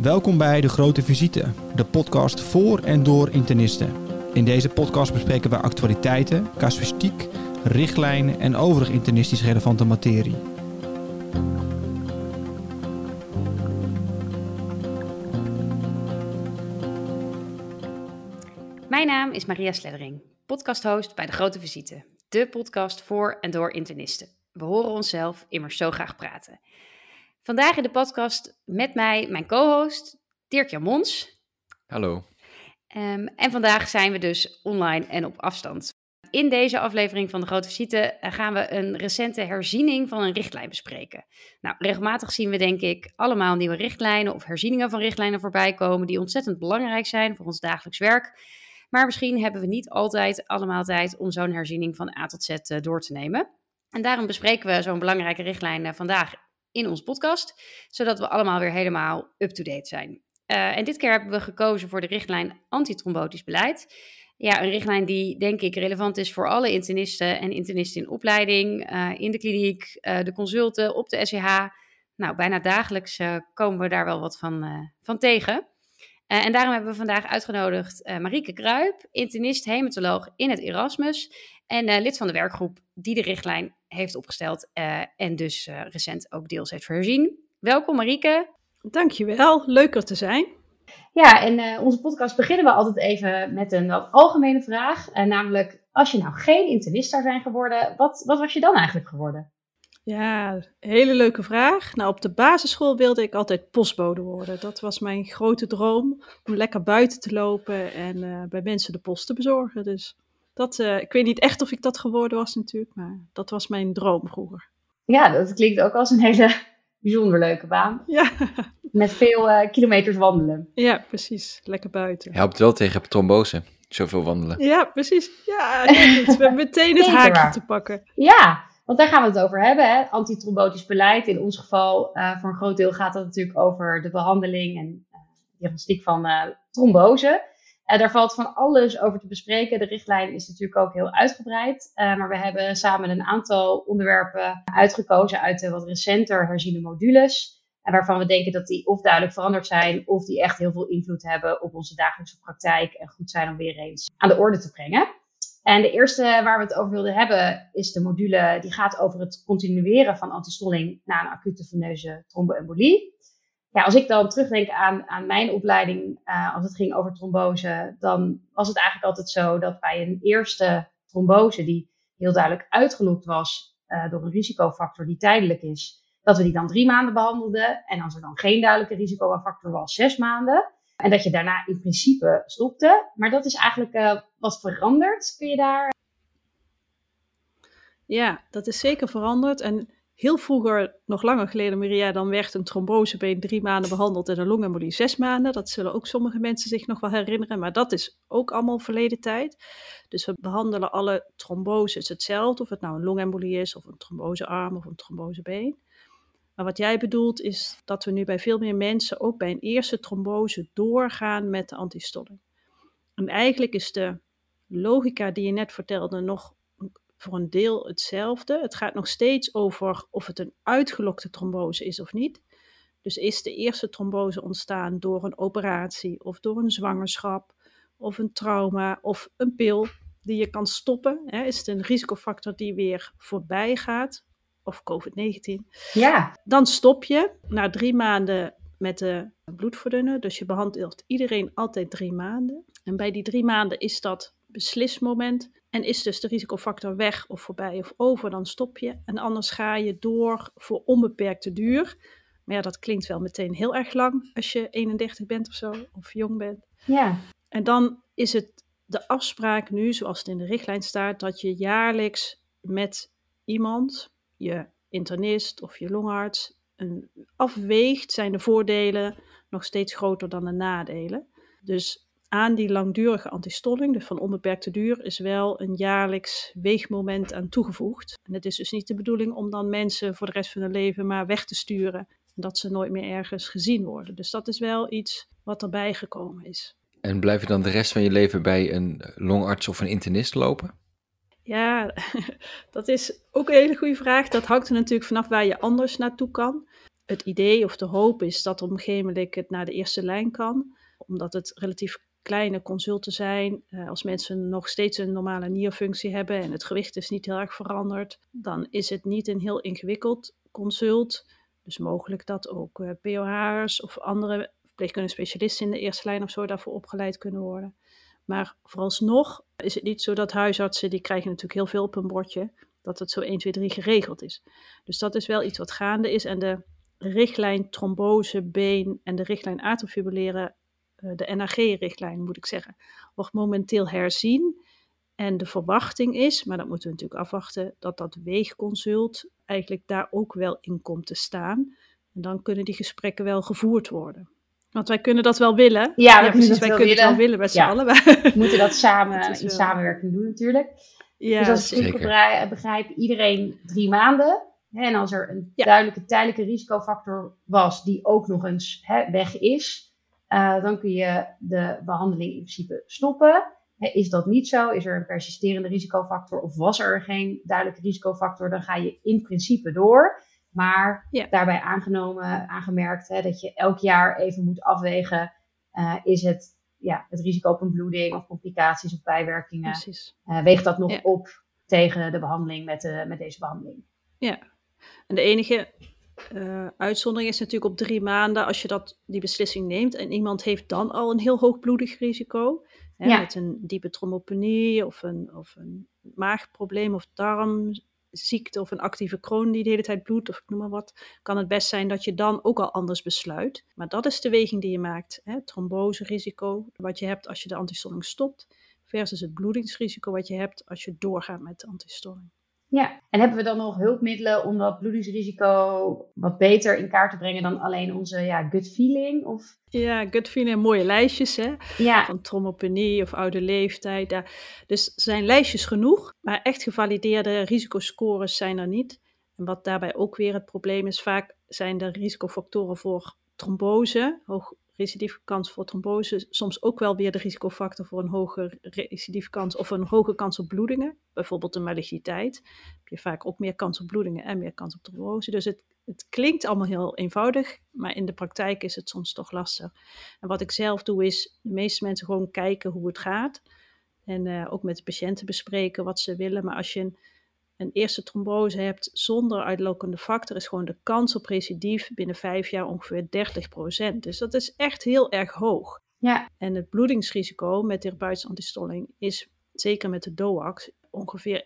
Welkom bij De Grote Visite, de podcast voor en door internisten. In deze podcast bespreken we actualiteiten, casuïstiek, richtlijnen en overig internistisch relevante materie. Mijn naam is Maria Sleddering, podcasthost bij De Grote Visite, de podcast voor en door internisten. We horen onszelf immers zo graag praten. Vandaag in de podcast met mij mijn co-host Dirk-Jan Mons. Hallo. Um, en vandaag zijn we dus online en op afstand. In deze aflevering van de Grote Visite eh, gaan we een recente herziening van een richtlijn bespreken. Nou, regelmatig zien we denk ik allemaal nieuwe richtlijnen of herzieningen van richtlijnen voorbij komen die ontzettend belangrijk zijn voor ons dagelijks werk. Maar misschien hebben we niet altijd allemaal tijd om zo'n herziening van A tot Z eh, door te nemen. En daarom bespreken we zo'n belangrijke richtlijn eh, vandaag in onze podcast, zodat we allemaal weer helemaal up-to-date zijn. Uh, en dit keer hebben we gekozen voor de richtlijn antitrombotisch beleid. Ja, een richtlijn die denk ik relevant is voor alle internisten en internisten in opleiding, uh, in de kliniek, uh, de consulten, op de SCH. Nou, bijna dagelijks komen we daar wel wat van, van tegen. en daarom hebben we vandaag uitgenodigd Marieke Kruip, internist, hematoloog in het Erasmus en lid van de werkgroep die de richtlijn heeft opgesteld en dus recent ook deels heeft herzien. Welkom Marieke. Dankjewel, leuk er te zijn. Ja, en uh, onze podcast beginnen we altijd even met een wat algemene vraag. Uh, namelijk, als je nou geen internist zou zijn geworden, wat, wat was je dan eigenlijk geworden? Ja, hele leuke vraag. Nou, op de basisschool wilde ik altijd postbode worden. Dat was mijn grote droom, om lekker buiten te lopen en uh, bij mensen de post te bezorgen. Dus dat, ik weet niet echt of ik dat geworden was natuurlijk, maar dat was mijn droom vroeger. Ja, dat klinkt ook als een hele bijzonder leuke baan. Ja. Met veel uh, kilometers wandelen. Ja, precies. Lekker buiten. Helpt wel tegen trombose, zoveel wandelen. Ja, precies. Ja, we hebben meteen het haakje te pakken. Ja, want daar gaan we het over hebben. Hè? Antitrombotisch beleid. In ons geval, uh, voor een groot deel gaat het natuurlijk over de behandeling en uh, diagnostiek van trombose. Uh, daar valt van alles over te bespreken. De richtlijn is natuurlijk ook heel uitgebreid. Uh, maar we hebben samen een aantal onderwerpen uitgekozen uit de wat recenter herziene modules. En waarvan we denken dat die of duidelijk veranderd zijn, of die echt heel veel invloed hebben op onze dagelijkse praktijk. En goed zijn om weer eens aan de orde te brengen. En de eerste waar we het over wilden hebben, is de module die gaat over het continueren van antistolling na een acute veneuze tromboembolie ja, als ik dan terugdenk aan, aan mijn opleiding, uh, als het ging over trombose, dan was het eigenlijk altijd zo dat bij een eerste trombose, die heel duidelijk uitgelokt was uh, door een risicofactor die tijdelijk is, dat we die dan drie maanden behandelden. En als er dan geen duidelijke risicofactor was, zes maanden. En dat je daarna in principe stopte. Maar dat is eigenlijk uh, wat veranderd. Kun je daar. Ja, dat is zeker veranderd. En heel vroeger, nog langer geleden, Maria, dan werd een trombosebeen drie maanden behandeld en een longembolie zes maanden. Dat zullen ook sommige mensen zich nog wel herinneren, maar dat is ook allemaal verleden tijd. Dus we behandelen alle tromboses hetzelfde, of het nou een longembolie is, of een trombosearm, of een trombosebeen. Maar wat jij bedoelt is dat we nu bij veel meer mensen ook bij een eerste trombose doorgaan met de antistolling. En eigenlijk is de logica die je net vertelde nog voor een deel hetzelfde. Het gaat nog steeds over of het een uitgelokte trombose is of niet. Dus is de eerste trombose ontstaan door een operatie of door een zwangerschap of een trauma of een pil die je kan stoppen? Hè? Is het een risicofactor die weer voorbij gaat? Of COVID-19? Ja. Dan stop je na drie maanden met de bloedverdunner. Dus je behandelt iedereen altijd drie maanden. En bij die drie maanden is dat beslismoment en is dus de risicofactor weg of voorbij of over, dan stop je. En anders ga je door voor onbeperkte duur. Maar ja, dat klinkt wel meteen heel erg lang als je 31 bent of zo, of jong bent. Ja. En dan is het de afspraak nu, zoals het in de richtlijn staat, dat je jaarlijks met iemand, je internist of je longarts, een, afweegt, zijn de voordelen nog steeds groter dan de nadelen. Dus aan die langdurige antistolling, dus van onbeperkte duur, is wel een jaarlijks weegmoment aan toegevoegd. En het is dus niet de bedoeling om dan mensen voor de rest van hun leven maar weg te sturen. Dat ze nooit meer ergens gezien worden. Dus dat is wel iets wat erbij gekomen is. En blijf je dan de rest van je leven bij een longarts of een internist lopen? Ja, dat is ook een hele goede vraag. Dat hangt er natuurlijk vanaf waar je anders naartoe kan. het idee of de hoop is dat op een gegeven moment het naar de eerste lijn kan, omdat het relatief kleine consulten zijn. Uh, als mensen nog steeds een normale nierfunctie hebben en het gewicht is niet heel erg veranderd, dan is het niet een heel ingewikkeld consult. Dus mogelijk dat ook uh, POH'ers of andere verpleegkundige specialisten in de eerste lijn of zo daarvoor opgeleid kunnen worden. Maar vooralsnog is het niet zo dat huisartsen, die krijgen natuurlijk heel veel op hun bordje, dat het zo 1, 2, 3 geregeld is. Dus dat is wel iets wat gaande is. En de richtlijn trombose, been en de richtlijn atriumfibrilleren, de NAG-richtlijn moet ik zeggen, wordt momenteel herzien. En de verwachting is, maar dat moeten we natuurlijk afwachten, dat dat weegconsult eigenlijk daar ook wel in komt te staan. En dan kunnen die gesprekken wel gevoerd worden. Want wij kunnen dat wel willen. Ja, ja precies. Wij kunnen willen. het wel willen met z'n allen. We moeten dat samen in wel- samenwerking doen natuurlijk. ja, dus als ik begrijp, begrijp, iedereen drie maanden. Hè, en als er een duidelijke tijdelijke risicofactor was die ook nog eens hè, weg is, eh, dan kun je de behandeling in principe stoppen. Hè, is dat niet zo? Is er een persisterende risicofactor of was er geen duidelijke risicofactor? Dan ga je in principe door. Maar Ja. daarbij aangenomen, aangemerkt dat je elk jaar even moet afwegen: eh, is het ja, het risico op een bloeding of complicaties of bijwerkingen? Eh, weegt dat nog Ja. op tegen de behandeling met, de, met deze behandeling? En de enige eh, uitzondering is natuurlijk op drie maanden als je dat, die beslissing neemt en iemand heeft dan al een heel hoog bloedig risico. Hè, Ja. Met een diepe trombopenie of een, of een maagprobleem of darmziekte of een actieve kroon die de hele tijd bloedt of ik noem maar wat. Kan het best zijn dat je dan ook al anders besluit. Maar dat is de weging die je maakt. Hè? Tromboserisico wat je hebt als je de antistolling stopt versus het bloedingsrisico wat je hebt als je doorgaat met de antistolling. Ja, en hebben we dan nog hulpmiddelen om dat bloedingsrisico wat beter in kaart te brengen dan alleen onze ja, gut feeling? Of, Ja, gut feeling, mooie lijstjes hè. ja, van trombopenie of oude leeftijd. Daar. Dus er zijn lijstjes genoeg, maar echt gevalideerde risicoscores zijn er niet. En wat daarbij ook weer het probleem is, vaak zijn de risicofactoren voor trombose, hoog recidieve kans voor trombose, soms ook wel weer de risicofactor voor een hoge recidieve kans of een hoge kans op bloedingen. Bijvoorbeeld de maligniteit. Heb je vaak ook meer kans op bloedingen en meer kans op trombose. Dus het, het klinkt allemaal heel eenvoudig, maar in de praktijk is het soms toch lastig. En wat ik zelf doe is de meeste mensen gewoon kijken hoe het gaat. En eh, ook met de patiënten bespreken wat ze willen. Maar als je een, een eerste trombose hebt zonder uitlokende factor, is gewoon de kans op recidief binnen vijf jaar ongeveer 30%. Dus dat is echt heel erg hoog. ja, En het bloedingsrisico met therapeutische antistolling is, zeker met de DOAX, ongeveer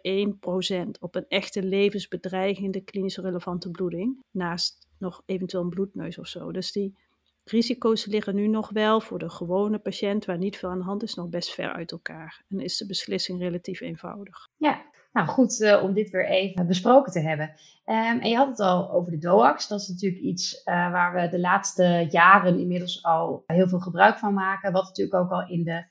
1% op een echte levensbedreigende klinisch relevante bloeding. Naast nog eventueel een bloedneus of zo. Dus die risico's liggen nu nog wel voor de gewone patiënt waar niet veel aan de hand is, nog best ver uit elkaar. En is de beslissing relatief eenvoudig. ja. Nou, goed eh, om dit weer even besproken te hebben. Ehm, en je had het al over de DOAX. Dat is natuurlijk iets eh, waar we de laatste jaren inmiddels al heel veel gebruik van maken. Wat natuurlijk ook al in de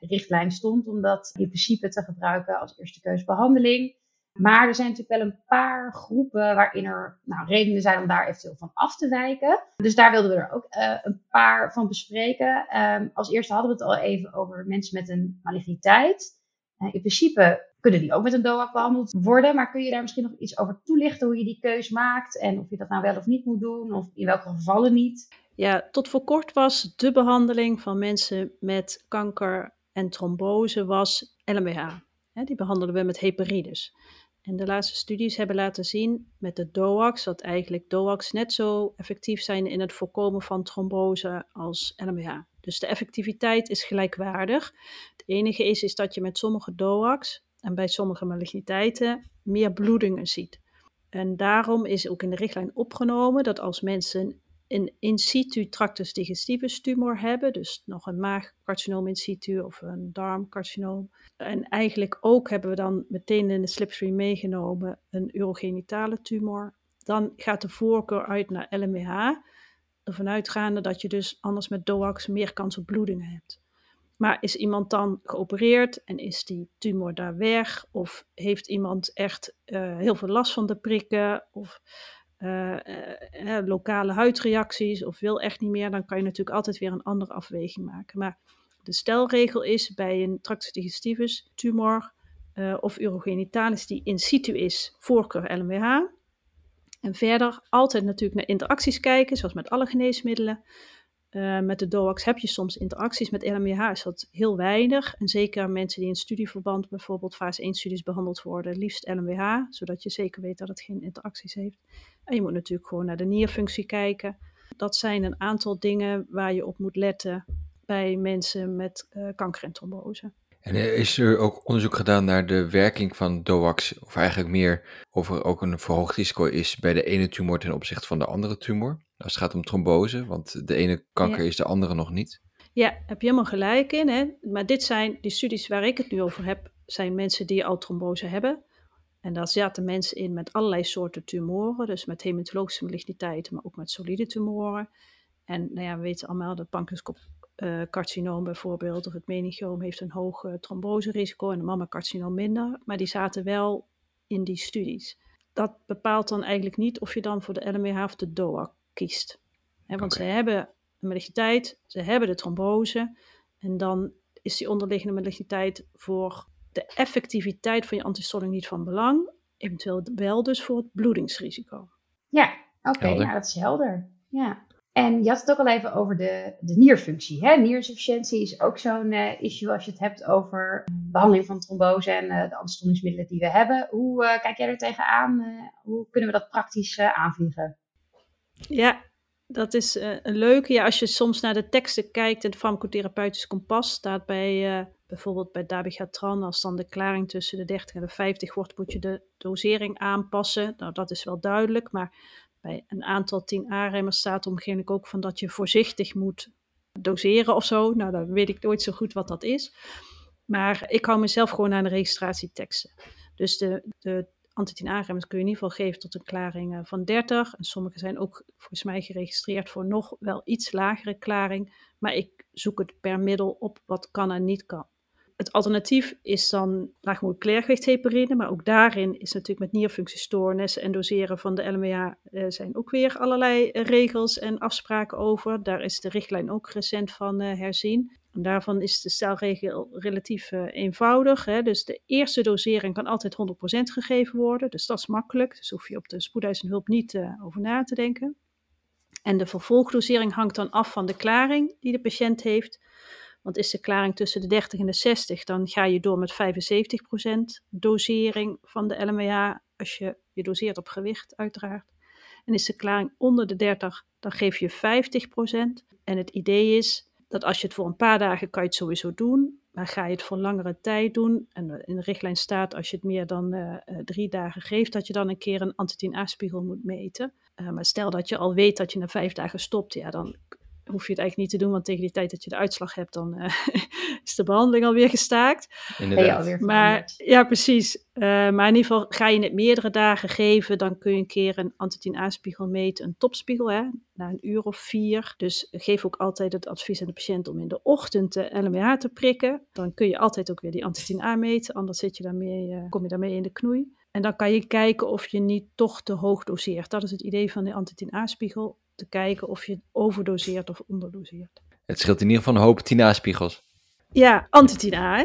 richtlijn stond om dat in principe te gebruiken als eerste keusbehandeling. Maar er zijn natuurlijk wel een paar groepen waarin er nou, redenen zijn om daar eventueel van af te wijken. Dus daar wilden we er ook eh, een paar van bespreken. Ehm, als eerste hadden we het al even over mensen met een maligniteit. In principe kunnen die ook met een DOAC behandeld worden. Maar kun je daar misschien nog iets over toelichten hoe je die keus maakt? En of je dat nou wel of niet moet doen? Of in welke gevallen niet? Ja, tot voor kort was de behandeling van mensen met kanker en trombose was LMBH. Die behandelden we met heparidus. En de laatste studies hebben laten zien met de DOAX dat eigenlijk DOAX net zo effectief zijn in het voorkomen van trombose als LMBH. Dus de effectiviteit is gelijkwaardig. Het enige is, is dat je met sommige DOAX en bij sommige maligniteiten meer bloedingen ziet. En daarom is ook in de richtlijn opgenomen dat als mensen een in situ tractus digestivus tumor hebben, dus nog een maagcarcinoom in situ of een darmcarcinoom. En eigenlijk ook hebben we dan meteen in de slipstream meegenomen een urogenitale tumor. Dan gaat de voorkeur uit naar LMWH, ervan uitgaande dat je dus anders met DOAX meer kans op bloedingen hebt. Maar is iemand dan geopereerd en is die tumor daar weg? Of heeft iemand echt uh, heel veel last van de prikken? Of uh, uh, lokale huidreacties? Of wil echt niet meer? Dan kan je natuurlijk altijd weer een andere afweging maken. Maar de stelregel is bij een tractus digestivus tumor of urogenitalis die in situ is, voorkeur LMWH. En verder altijd natuurlijk naar interacties kijken, zoals met alle geneesmiddelen. Uh, met de DOAX heb je soms interacties. Met LMWH is dat heel weinig. En zeker mensen die in studieverband bijvoorbeeld fase 1 studies behandeld worden, liefst LMWH, zodat je zeker weet dat het geen interacties heeft. En je moet natuurlijk gewoon naar de nierfunctie kijken. Dat zijn een aantal dingen waar je op moet letten bij mensen met uh, kanker en trombose. En is er ook onderzoek gedaan naar de werking van DOAX, of eigenlijk meer of er ook een verhoogd risico is bij de ene tumor ten opzichte van de andere tumor? Als het gaat om trombose, want de ene kanker is de andere nog niet. Ja, heb je helemaal gelijk in. Hè? Maar dit zijn, die studies waar ik het nu over heb, zijn mensen die al trombose hebben. En daar zaten mensen in met allerlei soorten tumoren, dus met hematologische maligniteiten, maar ook met solide tumoren. En nou ja, we weten allemaal dat pancreascarcinoom bijvoorbeeld, of het meningioom heeft een hoog uh, tromboserisico en de mammacarcinoom minder, maar die zaten wel in die studies. Dat bepaalt dan eigenlijk niet of je dan voor de LMWH of de DOAC kiest. want ze hebben een maligniteit, ze hebben de trombose en dan is die onderliggende maligniteit voor de effectiviteit van je antistolling niet van belang, eventueel wel dus voor het bloedingsrisico. Ja, oké, okay, nou, dat is helder. Ja. En je had het ook al even over de, de nierfunctie. Hè? Nierinsufficiëntie is ook zo'n uh, issue als je het hebt over behandeling van trombose en uh, de antistollingsmiddelen die we hebben. Hoe uh, kijk jij er tegenaan? hoe kunnen we dat praktisch aanvliegen? Ja, dat is uh, een leuke. Ja, als je soms naar de teksten kijkt, het farmacotherapeutisch kompas staat bij uh, bijvoorbeeld bij dabigatran, als dan de klaring tussen de 30 en de 50 wordt, moet je de dosering aanpassen. Nou, dat is wel duidelijk, maar bij een aantal 10A-remmers staat omgeving ook van dat je voorzichtig moet doseren of zo. Nou, dan weet ik nooit zo goed wat dat is. Maar ik hou mezelf gewoon aan de registratieteksten. Dus de, de anti-10A-remmers kun je in ieder geval geven tot een klaring eh, van 30. En sommige zijn ook volgens mij geregistreerd voor nog wel iets lagere klaring. Maar ik zoek het per middel op wat kan en niet kan. Het alternatief is dan laagmoleculair heparine, maar ook daarin is natuurlijk met nierfunctiestoornissen en doseren van de LMA uh, zijn ook weer allerlei regels en afspraken over. Daar is de richtlijn ook recent van herzien. Daarvan is de stelregel relatief uh, eenvoudig. Hè? Dus de eerste dosering kan altijd 100% gegeven worden. Dus dat is makkelijk. Dus hoef je op de spoedeisende hulp niet uh, over na te denken. En de vervolgdosering hangt dan af van de klaring die de patiënt heeft. Want is de klaring tussen de 30 en de 60, dan ga je door met 75% dosering van de LMA. Als je je doseert op gewicht, uiteraard. En is de klaring onder de 30, dan geef je 50%. En het idee is dat als je het voor een paar dagen kan je het sowieso doen. Maar ga je het voor langere tijd doen, en in de richtlijn staat als je het meer dan uh, drie dagen geeft, dat je dan een keer een anti-10A-spiegel moet meten. Uh, maar stel dat je al weet dat je na vijf dagen stopt, ja, dan hoef je het eigenlijk niet te doen, want tegen die tijd dat je de uitslag hebt, dan uh, is de behandeling alweer gestaakt. Inderdaad. maar, ja, precies. Uh, maar in ieder geval ga je het meerdere dagen geven, dan kun je een keer een anti-10A-spiegel meten, een topspiegel, hè, na een uur of vier. Dus geef ook altijd het advies aan de patiënt om in de ochtend de LMH te prikken. Dan kun je altijd ook weer die anti-10A meten, anders zit je daarmee, uh, kom je daarmee in de knoei. En dan kan je kijken of je niet toch te hoog doseert. Dat is het idee van de anti-10A-spiegel te kijken of je overdoseert of onderdoseert. Het scheelt in ieder geval een hoop Tina-spiegels. Ja, antitina, hè?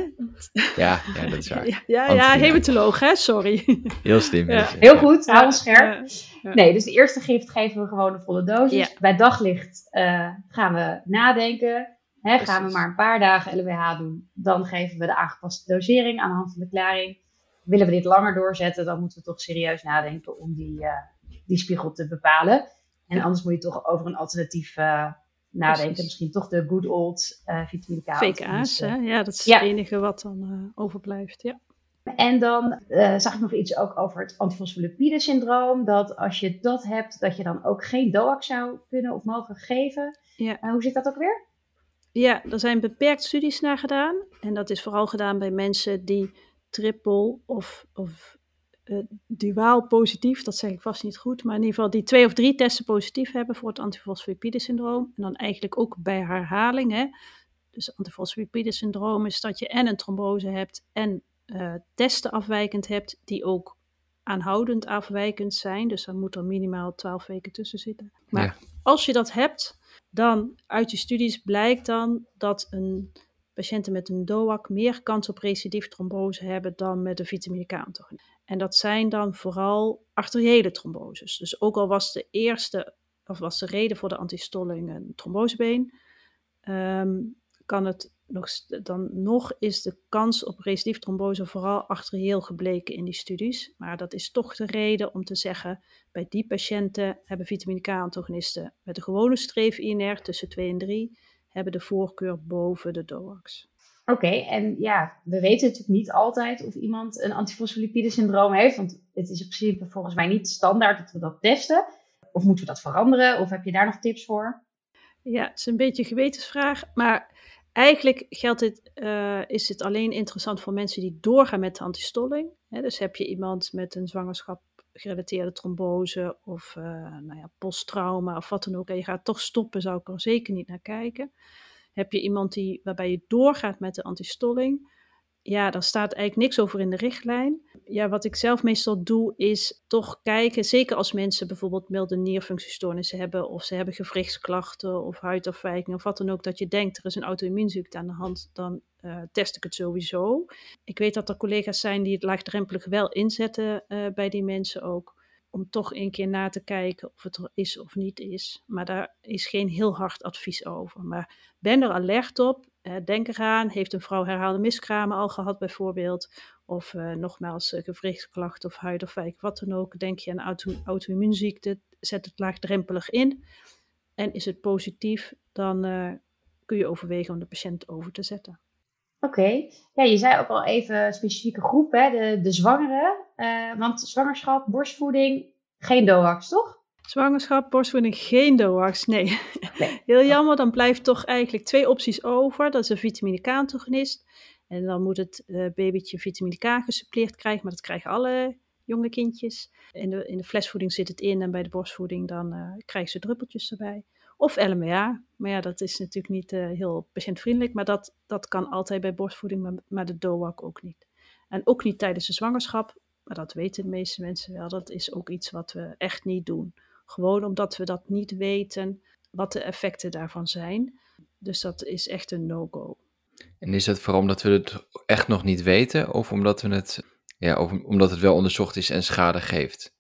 Ja, ja, dat is waar. Ja, ja, ja hematoloog, hè? Sorry. Heel slim. Ja. Heel goed, hou ons scherp. Nee, dus de eerste gift geven we gewoon een volle dosis. Bij daglicht uh, gaan we nadenken. Hè, gaan we maar een paar dagen LWH doen, dan geven we de aangepaste dosering aan de hand van de klaring. Willen we dit langer doorzetten, dan moeten we toch serieus nadenken om die, uh, die spiegel te bepalen. En anders moet je toch over een alternatief uh, nadenken. Precies. Misschien toch de good old uh, vitamine K. VKA's, hè? Ja, dat is ja. het enige wat dan uh, overblijft, ja. En dan zag ik nog iets ook over het antifosfolipide syndroom. Dat als je dat hebt, dat je dan ook geen DOAC zou kunnen of mogen geven. Ja. hoe zit dat ook weer? Ja, er zijn beperkt studies naar gedaan. En dat is vooral gedaan bij mensen die triple of, of uh, duaal positief, dat zeg ik vast niet goed, maar in ieder geval die twee of drie testen positief hebben voor het antifosfolipide-syndroom. En dan eigenlijk ook bij herhaling. Hè. Dus antifosfolipide-syndroom is dat je en een trombose hebt en uh, testen afwijkend hebt die ook aanhoudend afwijkend zijn. Dus dan moet er minimaal 12 weken tussen zitten. Maar ja. als je dat hebt, dan uit je studies blijkt dan dat een patiënten met een DOAC meer kans op recidief trombose hebben dan met een vitamine K-antagonist. En dat zijn dan vooral arteriële tromboses. Dus ook al was de eerste, of was de reden voor de antistolling een trombosebeen, ehm, kan het nog, dan nog is de kans op recidief trombose vooral arterieel gebleken in die studies. Maar dat is toch de reden om te zeggen, bij die patiënten hebben vitamine K-antagonisten met een gewone streef-INR tussen 2 en 3 hebben de voorkeur boven de DOAX. Oké, en ja, we weten natuurlijk niet altijd of iemand een antifosfolipide syndroom heeft, want het is in principe volgens mij niet standaard dat we dat testen. Of moeten we dat veranderen? Of heb je daar nog tips voor? Ja, het is een beetje een gewetensvraag, maar eigenlijk geldt dit, uh, is het alleen interessant voor mensen die doorgaan met de antistolling. dus heb je iemand met een zwangerschap gerelateerde trombose of uh, nou ja, posttrauma of wat dan ook en je gaat toch stoppen, zou ik er zeker niet naar kijken. Heb je iemand die, waarbij je doorgaat met de antistolling, ja, daar staat eigenlijk niks over in de richtlijn. Ja, wat ik zelf meestal doe, is toch kijken, zeker als mensen bijvoorbeeld milde nierfunctiestoornissen hebben, of ze hebben gewrichtsklachten of huidafwijking of wat dan ook, dat je denkt er is een auto-immuunziekte aan de hand, dan uh, test ik het sowieso. Ik weet dat er collega's zijn die het laagdrempelig wel inzetten uh, bij die mensen ook om toch een keer na te kijken of het er is of niet is. Maar daar is geen heel hard advies over. Maar ben er alert op. Eh, denk eraan, heeft een vrouw herhaalde miskramen al gehad bijvoorbeeld? Of uh, nogmaals uh, gewrichtsklachten of huidafwijking, wat dan ook. Denk je aan auto auto-immuunziekte, zet het laagdrempelig in. En is het positief, dan kun je overwegen om de patiënt over te zetten. Oké, ja, je zei ook al even specifieke groep, hè? De, de zwangeren. Want zwangerschap, borstvoeding, geen DOAX, toch? Zwangerschap, borstvoeding, geen DOAX, nee. nee. Heel jammer, dan blijft toch eigenlijk twee opties over. Dat is een vitamine K-antagonist. En dan moet het uh, babytje vitamine K gesuppleerd krijgen, maar dat krijgen alle jonge kindjes. In de, in de flesvoeding zit het in en bij de borstvoeding dan uh, krijgen ze druppeltjes erbij. Of LMA. Maar ja, dat is natuurlijk niet uh, heel patiëntvriendelijk. Maar dat, dat kan altijd bij borstvoeding, maar, maar de DOAC ook niet. En ook niet tijdens de zwangerschap. Maar dat weten de meeste mensen wel. Dat is ook iets wat we echt niet doen. Gewoon omdat we dat niet weten wat de effecten daarvan zijn. Dus dat is echt een no-go. En is dat vooral omdat we het echt nog niet weten? Of omdat, we het, ja, of omdat het wel onderzocht is en schade geeft?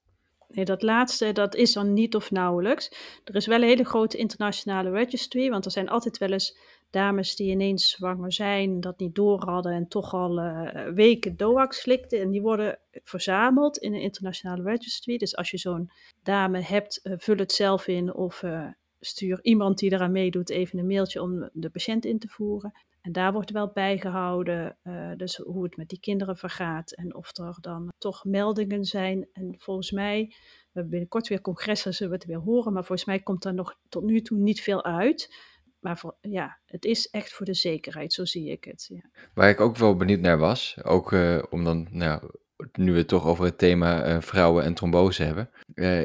Nee, dat laatste, dat is dan niet of nauwelijks. Er is wel een hele grote internationale registry, want er zijn altijd wel eens dames die ineens zwanger zijn, dat niet door hadden en toch al uh, weken DOAX slikten. En die worden verzameld in een internationale registry. Dus als je zo'n dame hebt, uh, vul het zelf in of uh, stuur iemand die eraan meedoet even een mailtje om de patiënt in te voeren. En daar wordt wel bijgehouden, uh, dus hoe het met die kinderen vergaat en of er dan toch meldingen zijn. En volgens mij, we hebben binnenkort weer congressen, zullen we het weer horen, maar volgens mij komt er nog tot nu toe niet veel uit. Maar ja, het is echt voor de zekerheid, zo zie ik het. Ja. Waar ik ook wel benieuwd naar was, ook uh, om dan, nou, nu we het toch over het thema uh, vrouwen en trombose hebben,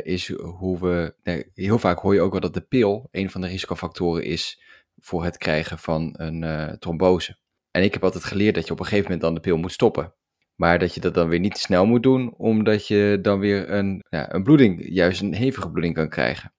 is hoe we, nee, heel vaak hoor je ook wel dat de pil een van de risicofactoren is voor het krijgen van een uh, trombose. En ik heb altijd geleerd dat je op een gegeven moment dan de pil moet stoppen. Maar dat je dat dan weer niet te snel moet doen, omdat je dan weer een, ja, een bloeding, juist een hevige bloeding kan krijgen.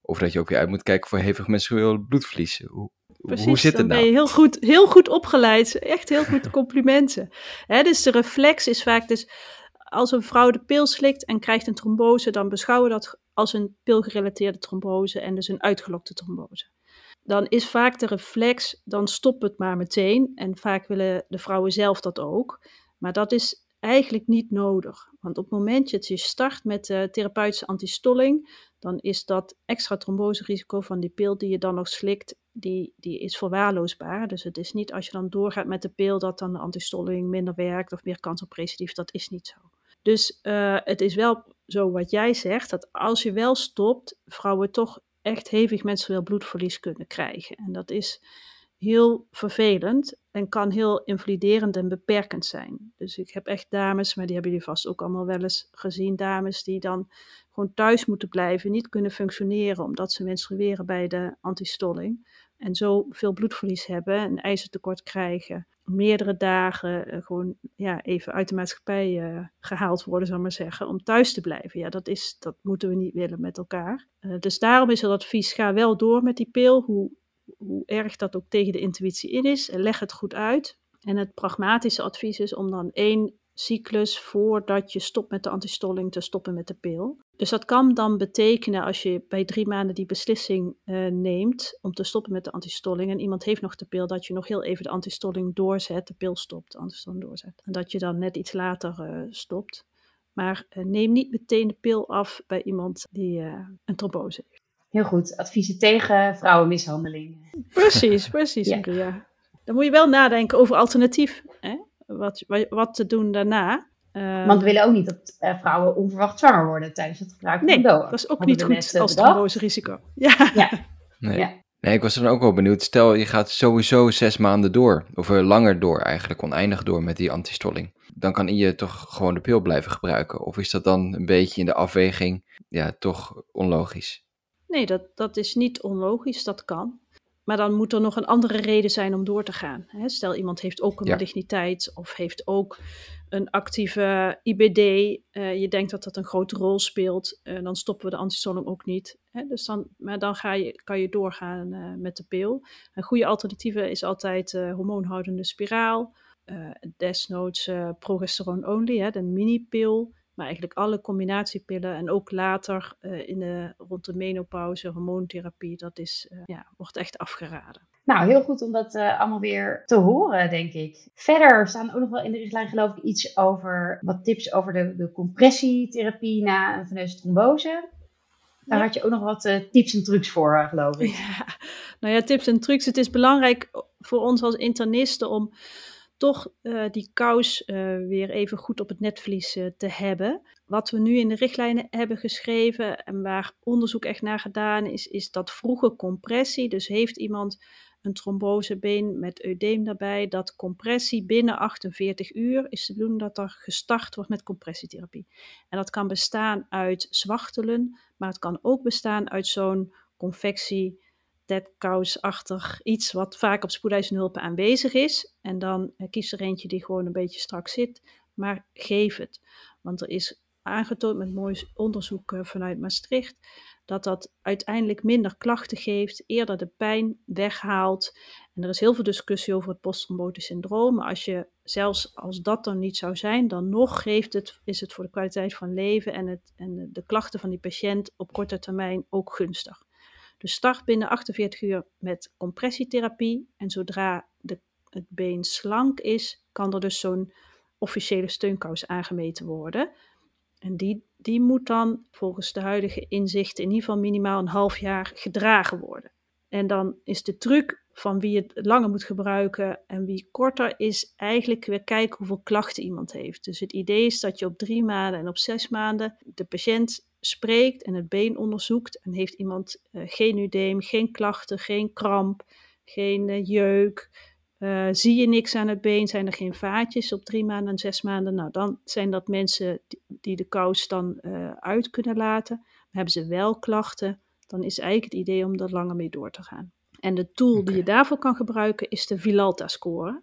Of dat je ook weer uit moet kijken voor hevig menstrueel bloedverlies. Hoe, Precies, hoe zit het nou? ben je heel goed, heel goed opgeleid. Echt heel goed complimenten. Hè, dus de reflex is vaak dus, als een vrouw de pil slikt en krijgt een trombose, dan beschouwen we dat als een pilgerelateerde trombose en dus een uitgelokte trombose dan is vaak de reflex, dan stop het maar meteen. En vaak willen de vrouwen zelf dat ook. Maar dat is eigenlijk niet nodig. Want op het moment dat je start met de therapeutische antistolling, dan is dat extra tromboserisico van die pil die je dan nog slikt, die, die is verwaarloosbaar. Dus het is niet als je dan doorgaat met de pil dat dan de antistolling minder werkt of meer kans op recidief. Dat is niet zo. Dus uh, het is wel zo wat jij zegt, dat als je wel stopt, vrouwen toch echt hevig menstrueel bloedverlies kunnen krijgen. En dat is heel vervelend en kan heel invaliderend en beperkend zijn. Dus ik heb echt dames, maar die hebben jullie vast ook allemaal wel eens gezien, dames die dan gewoon thuis moeten blijven, niet kunnen functioneren omdat ze menstrueren bij de antistolling. En zo veel bloedverlies hebben, een ijzertekort krijgen, meerdere dagen uh, gewoon ja, even uit de maatschappij uh, gehaald worden, ik maar zeggen, om thuis te blijven. Ja, dat, is, dat moeten we niet willen met elkaar. Uh, dus daarom is het advies, ga wel door met die pil, hoe, hoe erg dat ook tegen de intuïtie in is, en leg het goed uit. En het pragmatische advies is om dan één cyclus voordat je stopt met de antistolling te stoppen met de pil. Dus dat kan dan betekenen als je bij drie maanden die beslissing uh, neemt om te stoppen met de antistolling en iemand heeft nog de pil, dat je nog heel even de antistolling doorzet, de pil stopt, de antistolling doorzet. En dat je dan net iets later uh, stopt. Maar uh, neem niet meteen de pil af bij iemand die een trombose heeft. Heel goed. Adviezen tegen vrouwenmishandeling. Precies, precies, ja. Maria. Dan moet je wel nadenken over alternatief. Hè? Wat, wat te doen daarna. Uh, Want we willen ook niet dat uh, vrouwen onverwacht zwanger worden tijdens het gebruik nee, van de dat is ook niet goed als trombose risico. Ja. ja. Nee. ja. Nee, ik was dan ook wel benieuwd. Stel, je gaat sowieso zes maanden door, of langer door eigenlijk, oneindig door met die antistolling. Dan kan je toch gewoon de pil blijven gebruiken? Of is dat dan een beetje in de afweging, ja, toch onlogisch? Nee, dat, dat is niet onlogisch, dat kan. Maar dan moet er nog een andere reden zijn om door te gaan. Stel, iemand heeft ook een ja. maligniteit of heeft ook een actieve IBD. Uh, je denkt dat dat een grote rol speelt. Uh, dan stoppen we de antistolling ook niet. Hè? Dus dan, maar dan ga je, kan je doorgaan uh, met de pil. Een goede alternatieve is altijd hormoonhoudende spiraal. desnoods progesteron only, hè, de mini-pil. Maar eigenlijk alle combinatiepillen en ook later uh, in de, rond de menopauze, hormoontherapie, dat is, uh, ja, wordt echt afgeraden. Nou, heel goed om dat uh, allemaal weer te horen, denk ik. Verder staan ook nog wel in de richtlijn geloof ik iets over, wat tips over de, de compressietherapie na een veneuze trombose. Daar had je ook nog wat tips en trucs voor, geloof ik. Ja, nou ja, tips en trucs. Het is belangrijk voor ons als internisten om toch uh, die kous uh, weer even goed op het netvlies uh, te hebben. Wat we nu in de richtlijnen hebben geschreven en waar onderzoek echt naar gedaan is, is dat vroege compressie. Dus heeft iemand een trombosebeen met eudeem daarbij, dat compressie binnen 48 uur is te doen dat er gestart wordt met compressietherapie. En dat kan bestaan uit zwachtelen, maar het kan ook bestaan uit zo'n confectie deadkousachtig iets wat vaak op spoedeisende hulpen aanwezig is. En dan uh, kies er eentje die gewoon een beetje strak zit, maar geef het. Want er is aangetoond met mooi onderzoek uh, vanuit Maastricht dat dat uiteindelijk minder klachten geeft, eerder de pijn weghaalt. En er is heel veel discussie over het posttrombotisch syndroom, maar als je zelfs als dat dan niet zou zijn, dan nog geeft het, is het voor de kwaliteit van leven en, het, en de klachten van die patiënt op korte termijn ook gunstig. Dus start binnen 48 uur met compressietherapie. En zodra de, het been slank is, kan er dus zo'n officiële steunkous aangemeten worden. En die, die moet dan volgens de huidige inzichten in ieder geval minimaal een half jaar gedragen worden. En dan is de truc van wie het langer moet gebruiken en wie korter is eigenlijk weer kijken hoeveel klachten iemand heeft. Dus het idee is dat je op drie maanden en op zes maanden de patiënt spreekt en het been onderzoekt en heeft iemand uh, geen udeem, geen klachten, geen kramp, geen uh, jeuk, uh, zie je niks aan het been, zijn er geen vaatjes op drie maanden en zes maanden, nou dan zijn dat mensen die, die de kous dan uit kunnen laten. Maar hebben ze wel klachten, dan is eigenlijk het idee om er langer mee door te gaan. En de tool okay. die je daarvoor kan gebruiken is de Vilalta-score.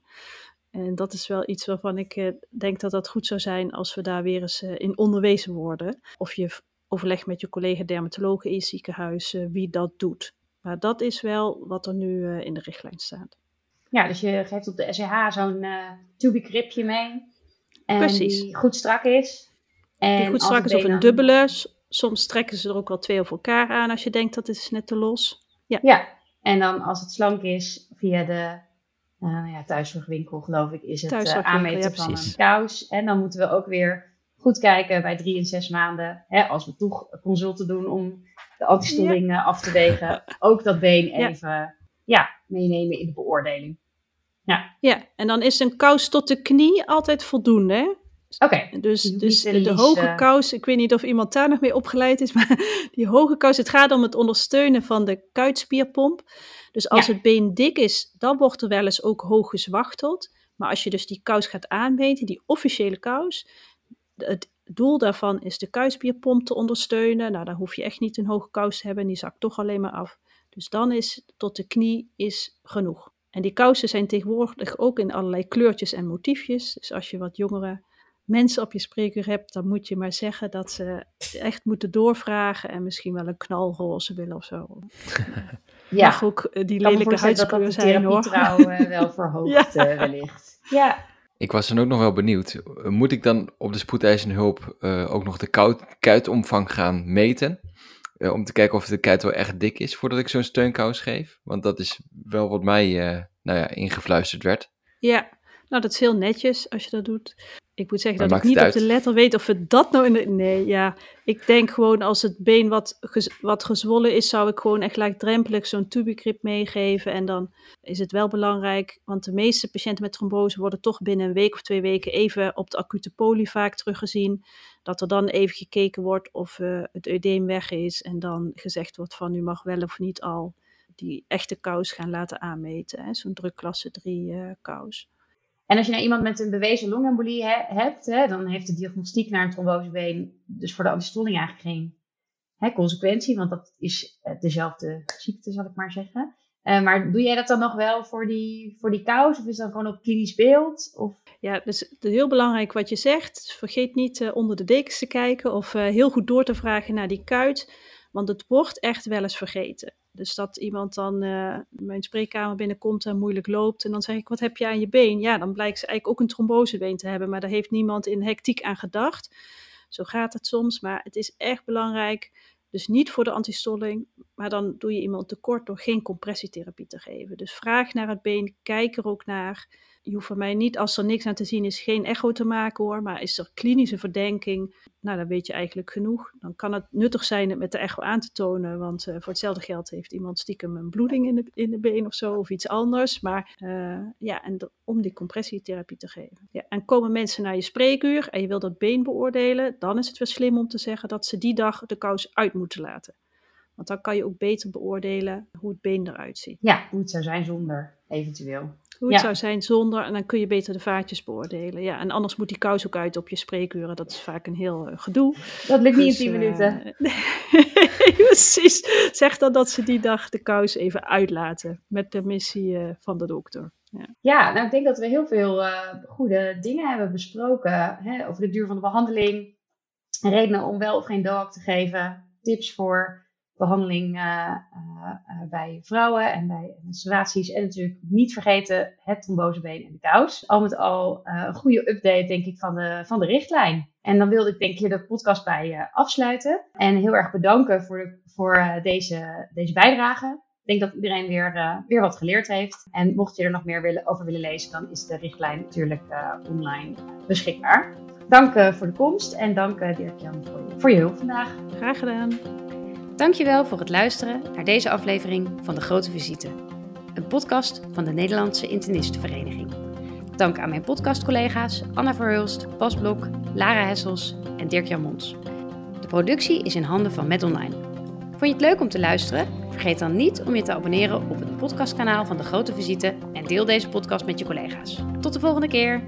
En dat is wel iets waarvan ik denk dat dat goed zou zijn als we daar weer eens in onderwezen worden. Of je overleg met je collega dermatologen in het ziekenhuis uh, wie dat doet. Maar dat is wel wat er nu in de richtlijn staat. Ja, dus je geeft op de SCH zo'n uh, tubigripje mee. En Precies. die goed strak is. En die goed strak is of een dubbele. Soms trekken ze er ook wel twee over elkaar aan als je denkt dat het is net te los. Ja. ja, en dan als het slank is, via de uh, ja, thuiszorgwinkel geloof ik, is het uh, aanmeten ja, van een kous. En dan moeten we ook weer goed kijken bij drie en zes maanden, hè, als we toch consulten doen om de antistolling ja. af te wegen, ook dat been even ja, meenemen in de beoordeling. Ja. ja, en dan is een kous tot de knie altijd voldoende. Oké. Okay. Dus, dus de, de hoge kous, ik weet niet of iemand daar nog mee opgeleid is, maar die hoge kous, het gaat om het ondersteunen van de kuitspierpomp. Dus als ja. het been dik is, dan wordt er wel eens ook hoog gezwachteld. Maar als je dus die kous gaat aanmeten, die officiële kous, het doel daarvan is de kuitspierpomp te ondersteunen. Nou, dan hoef je echt niet een hoge kous te hebben, die zakt toch alleen maar af. Dus dan is tot de knie is genoeg. En die kousen zijn tegenwoordig ook in allerlei kleurtjes en motiefjes. Dus als je wat jongere mensen op je spreekuur hebt, dan moet je maar zeggen dat ze echt moeten doorvragen en misschien wel een knalroze willen of zo. Ja, Mag ook die lelijke huidskleur zijn hoor. Dat de wel verhoogt ja. uh, wellicht. Ja. Ik was dan ook nog wel benieuwd. Moet ik dan op de spoedeisende hulp uh, ook nog de kuitomvang gaan meten? Uh, om te kijken of de kuit wel echt dik is voordat ik zo'n steunkous geef? Want dat is wel wat mij uh, nou ja, ingefluisterd werd. Ja, nou dat is heel netjes als je dat doet. Ik moet zeggen dat ik niet op de letter weet of we dat nou in de... Nee, ja. Ik denk gewoon als het been wat, wat gezwollen is, zou ik gewoon echt laagdrempelig zo'n tubigrip meegeven. En dan is het wel belangrijk, want de meeste patiënten met trombose worden toch binnen een week of twee weken even op de acute poli vaak teruggezien. Dat er dan even gekeken wordt of uh, het eudeem weg is en dan gezegd wordt van u mag wel of niet al die echte kous gaan laten aanmeten. Zo'n drukklasse 3 uh, kous. En als je nou iemand met een bewezen longembolie hebt, hè, dan heeft de diagnostiek naar een trombosebeen dus voor de antistolling eigenlijk geen hè, consequentie, want dat is eh, dezelfde ziekte, zal ik maar zeggen. Uh, maar doe jij dat dan nog wel voor die, voor die kous? Of is dat gewoon op klinisch beeld? Of? Ja, dus heel belangrijk wat je zegt. Vergeet niet uh, onder de dekens te kijken of heel goed door te vragen naar die kuit. Want het wordt echt wel eens vergeten. Dus dat iemand dan uh, mijn spreekkamer binnenkomt en moeilijk loopt. En dan zeg ik, wat heb je aan je been? Ja, dan blijkt ze eigenlijk ook een trombosebeen te hebben. Maar daar heeft niemand in hectiek aan gedacht. Zo gaat het soms. Maar het is echt belangrijk. Dus niet voor de antistolling. Maar dan doe je iemand tekort door geen compressietherapie te geven. Dus vraag naar het been. Kijk er ook naar je hoeft van mij niet, als er niks aan te zien is, geen echo te maken hoor. Maar is er klinische verdenking, nou dan weet je eigenlijk genoeg. Dan kan het nuttig zijn het met de echo aan te tonen. Want uh, voor hetzelfde geld heeft iemand stiekem een bloeding in de, in de been of zo, of iets anders. Maar uh, ja, en om die compressietherapie te geven. Ja, en komen mensen naar je spreekuur en je wil dat been beoordelen, dan is het wel slim om te zeggen dat ze die dag de kous uit moeten laten. Want dan kan je ook beter beoordelen hoe het been eruit ziet. Ja, hoe het zou zijn zonder, eventueel. Hoe het zou zijn zonder, en dan kun je beter de vaatjes beoordelen. Ja, en anders moet die kous ook uit op je spreekuren. Dat is vaak een heel uh, gedoe. Dat lukt niet dus, in 10 uh, minuten. precies. Zeg dan dat ze die dag de kous even uitlaten. Met permissie uh, van de dokter. Ja. ja, nou ik denk dat we heel veel goede dingen hebben besproken. Hè, over de duur van de behandeling. Redenen om wel of geen DOAC te geven. Tips voor behandeling uh, uh, bij vrouwen en bij menstruaties. En natuurlijk niet vergeten het trombosebeen en de kous. Al met al een goede update, denk ik, van de, van de richtlijn. En dan wilde ik denk ik de podcast bij afsluiten. En heel erg bedanken voor, de, voor deze, deze bijdrage. Ik denk dat iedereen weer, weer wat geleerd heeft. En mocht je er nog meer willen, over willen lezen, dan is de richtlijn natuurlijk online beschikbaar. Dank voor de komst en dank Dirk-Jan voor, voor je hulp vandaag. Graag gedaan. Dankjewel voor het luisteren naar deze aflevering van De Grote Visite, een podcast van de Nederlandse Internistenvereniging. Dank aan mijn podcastcollega's Anna Verhulst, Bas Blok, Lara Hessels en Dirk-Jan Mons. De productie is in handen van Met Online. Vond je het leuk om te luisteren? Vergeet dan niet om je te abonneren op het podcastkanaal van De Grote Visite en deel deze podcast met je collega's. Tot de volgende keer!